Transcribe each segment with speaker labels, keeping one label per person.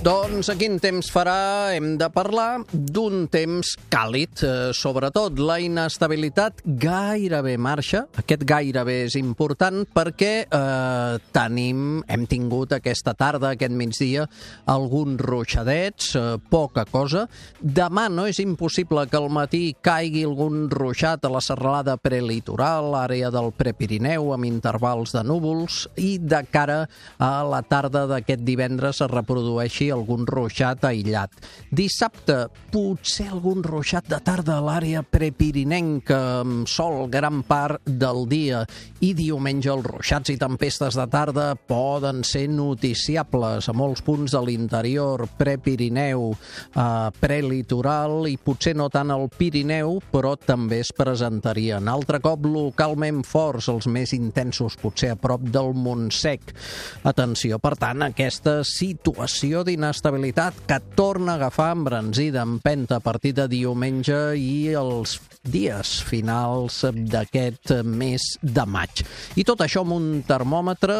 Speaker 1: Doncs a quin temps farà hem de parlar d'un temps càlid. Eh, sobretot la inestabilitat gairebé marxa. Aquest gairebé és important perquè eh, tenim, hem tingut aquesta tarda, aquest migdia, alguns ruixadets, eh, poca cosa. Demà no és impossible que al matí caigui algun ruixat a la serralada prelitoral, àrea del Prepirineu, amb intervals de núvols, i de cara a la tarda d'aquest divendres es reprodueixi algun ruixat aïllat. Dissabte, potser algun ruixat de tarda a l'àrea prepirinenca, amb sol gran part del dia. I diumenge els ruixats i tempestes de tarda poden ser noticiables a molts punts de l'interior, prepirineu, eh, prelitoral i potser no tant al Pirineu, però també es presentarien. Altre cop localment forts, els més intensos potser a prop del Montsec. Atenció, per tant, aquesta situació d'inestabilitat que torna a agafar embranzida, empenta a partir de diumenge i els dies finals d'aquest mes de maig. I tot això amb un termòmetre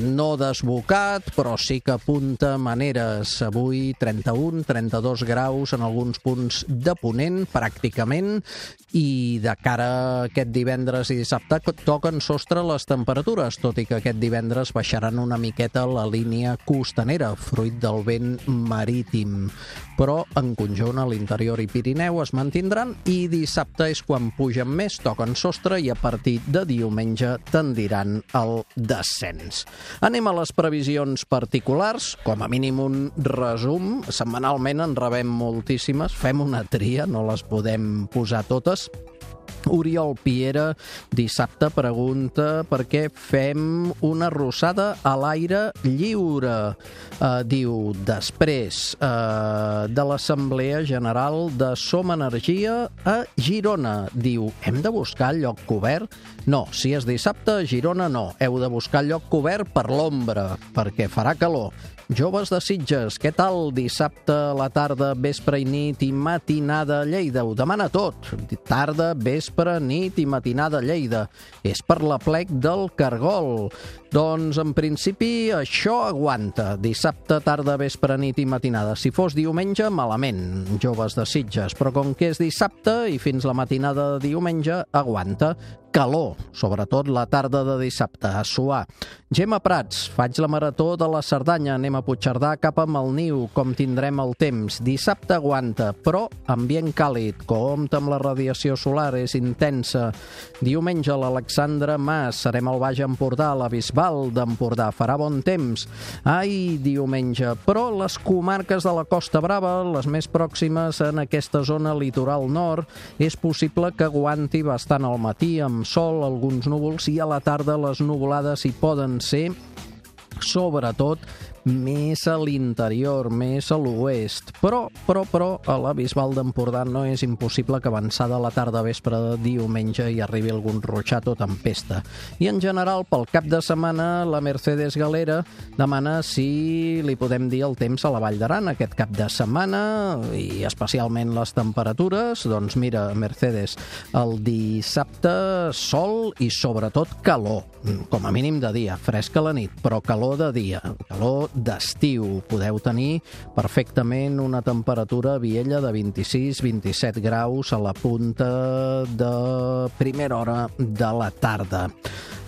Speaker 1: no desbocat, però sí que apunta maneres. Avui 31, 32 graus en alguns punts de ponent, pràcticament, i de cara a aquest divendres i dissabte toquen sostre les temperatures, tot i que aquest divendres baixaran una miqueta la línia costanera, fruit del vent marítim. Però en conjunt a l'interior i Pirineu es mantindran i dissabte és quan pugen més, toquen sostre i a partir de diumenge tendiran al descens. Anem a les previsions particulars, com a mínim un resum. Setmanalment en rebem moltíssimes, fem una tria, no les podem posar totes, Oriol Piera dissabte pregunta per què fem una rossada a l'aire lliure. Uh, diu, després uh, de l'Assemblea General de Som Energia a Girona. Diu, hem de buscar lloc cobert? No, si és dissabte a Girona no. Heu de buscar lloc cobert per l'ombra, perquè farà calor. Joves de Sitges, què tal dissabte a la tarda, vespre i nit i matinada a Lleida? Ho demana tot. Tarda, vespre, nit i matinada a Lleida. És per la plec del Cargol. Doncs, en principi, això aguanta. Dissabte, tarda, vespre, nit i matinada. Si fos diumenge, malament, joves de Sitges. Però com que és dissabte i fins la matinada de diumenge, aguanta calor, sobretot la tarda de dissabte, a suar. Gemma Prats, faig la marató de la Cerdanya, anem a Puigcerdà cap amb el niu, com tindrem el temps. Dissabte aguanta, però ambient càlid, compta amb la radiació solar, és intensa. Diumenge l'Alexandre Mas, serem al Baix Empordà, a la Bisbal d'Empordà, farà bon temps. Ai, diumenge, però les comarques de la Costa Brava, les més pròximes en aquesta zona litoral nord, és possible que aguanti bastant al matí amb sol, alguns núvols i a la tarda les nuvolades hi poden ser sobretot més a l'interior, més a l'oest. Però, però, però, a la Bisbal d'Empordà no és impossible que avançada la tarda vespre de diumenge hi arribi algun ruixat o tempesta. I en general, pel cap de setmana, la Mercedes Galera demana si li podem dir el temps a la Vall d'Aran aquest cap de setmana i especialment les temperatures. Doncs mira, Mercedes, el dissabte sol i sobretot calor, com a mínim de dia, fresca la nit, però calor de dia, calor d'estiu. Podeu tenir perfectament una temperatura Viella de 26-27 graus a la punta de primera hora de la tarda.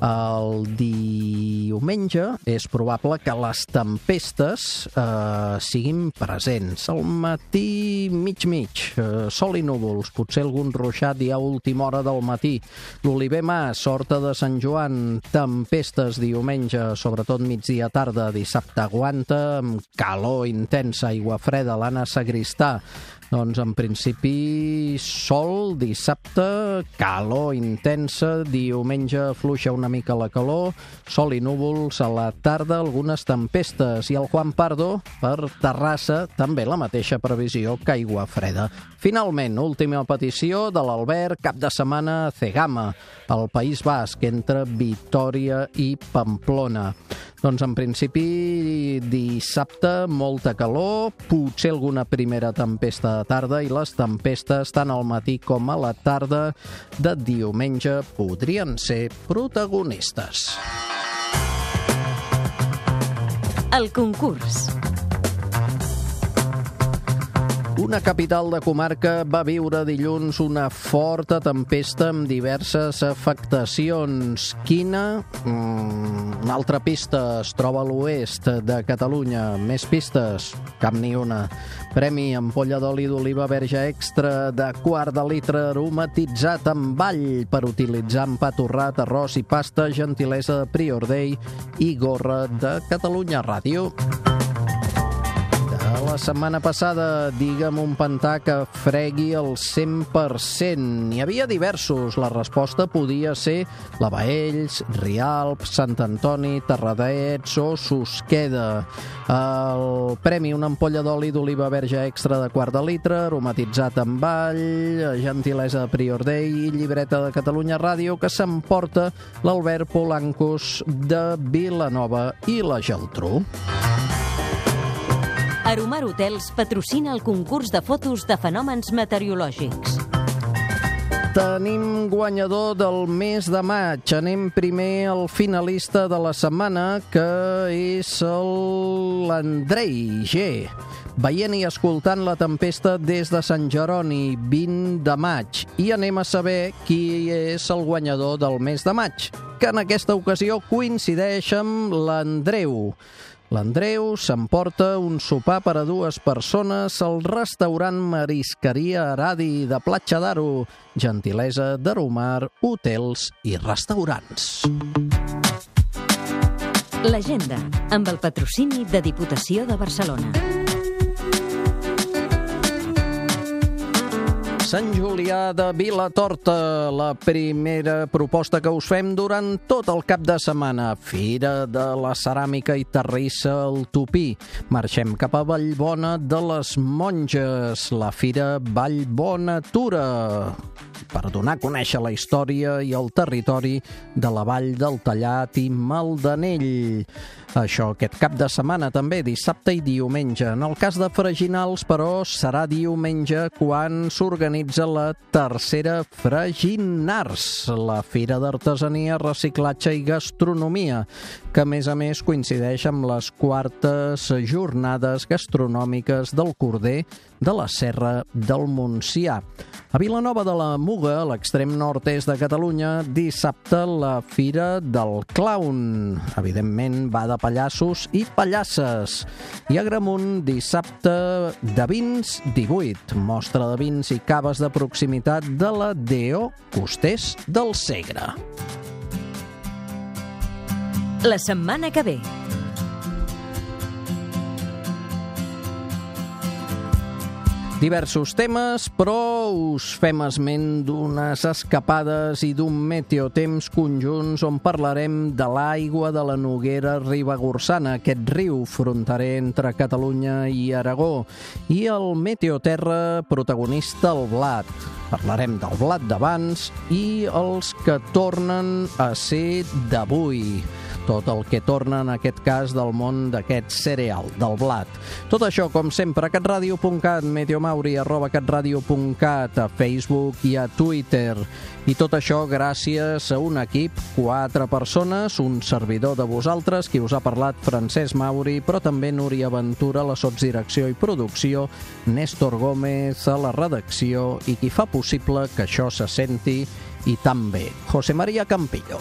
Speaker 1: El diumenge és probable que les tempestes eh, siguin presents. Al matí mig-mig, eh, sol i núvols, potser algun ruixat ja a última hora del matí. L'Oliver Mas, Horta de Sant Joan, tempestes diumenge, sobretot migdia tarda, dissabte aguanta, amb calor intensa, aigua freda, l'Anna Sagristà, doncs en principi sol, dissabte, calor intensa, diumenge fluixa una mica la calor, sol i núvols a la tarda, algunes tempestes i el Juan Pardo per Terrassa també la mateixa previsió que aigua freda. Finalment, última petició de l'Albert, cap de setmana Cegama, al País Basc, entre Vitoria i Pamplona. Doncs en principi dissabte molta calor, potser alguna primera tempesta de tarda i les tempestes tant al matí com a la tarda de diumenge podrien ser protagonistes.
Speaker 2: El concurs.
Speaker 1: Una capital de comarca va viure dilluns una forta tempesta amb diverses afectacions. Quina? Mm, una altra pista es troba a l'oest de Catalunya. Més pistes? Cap ni una. Premi ampolla d'oli d'oliva verge extra de quart de litre aromatitzat amb all per utilitzar en pa torrat, arròs i pasta, gentilesa de Prior Day i gorra de Catalunya Ràdio la setmana passada, digue'm un pantà que fregui el 100%. N'hi havia diversos. La resposta podia ser la Baells, Rialp, Sant Antoni, Terradets o Susqueda. El premi, una ampolla d'oli d'oliva verge extra de quart de litre, aromatitzat amb all, gentilesa de Prior Day i llibreta de Catalunya Ràdio que s'emporta l'Albert Polancos de Vilanova i la Geltrú.
Speaker 2: Aromar Hotels patrocina el concurs de fotos de fenòmens meteorològics.
Speaker 1: Tenim guanyador del mes de maig. Anem primer al finalista de la setmana, que és l'Andrei G. Veient i escoltant la tempesta des de Sant Jeroni, 20 de maig. I anem a saber qui és el guanyador del mes de maig, que en aquesta ocasió coincideix amb l'Andreu. L'Andreu s'emporta un sopar per a dues persones al restaurant Marisqueria Aradi de Platja d'Aro, gentilesa d'Aromar, hotels i restaurants.
Speaker 2: L'agenda, amb el patrocini de Diputació de Barcelona.
Speaker 1: Sant Julià de Vilatorta, la primera proposta que us fem durant tot el cap de setmana. Fira de la Ceràmica i Terrissa al Tupí. Marxem cap a Vallbona de les Monges, la Fira Vallbona Tura per donar a conèixer la història i el territori de la Vall del Tallat i Maldanell. Això aquest cap de setmana també, dissabte i diumenge. En el cas de Freginals, però, serà diumenge quan s'organitza la tercera Freginars, la Fira d'Artesania, Reciclatge i Gastronomia, que a més a més coincideix amb les quartes jornades gastronòmiques del Corder de la Serra del Montsià. A Vilanova de la Muga, a l'extrem nord-est de Catalunya, dissabte la Fira del Clown. Evidentment, va de pallassos i pallasses. I a Gramunt, dissabte de vins 18. Mostra de vins i caves de proximitat de la DO Costers del Segre.
Speaker 2: La setmana que ve.
Speaker 1: Diversos temes, però us fem esment d'unes escapades i d'un meteotemps conjunts on parlarem de l'aigua de la Noguera Ribagorçana, aquest riu fronterer entre Catalunya i Aragó, i el meteoterra protagonista, el blat. Parlarem del blat d'abans i els que tornen a ser d'avui tot el que torna en aquest cas del món d'aquest cereal, del blat. Tot això, com sempre, a catradio.cat, meteomauri, arroba catradio.cat, a Facebook i a Twitter. I tot això gràcies a un equip, quatre persones, un servidor de vosaltres, qui us ha parlat Francesc Mauri, però també Núria Ventura, la sotsdirecció i producció, Néstor Gómez a la redacció i qui fa possible que això se senti i també José María Campillo.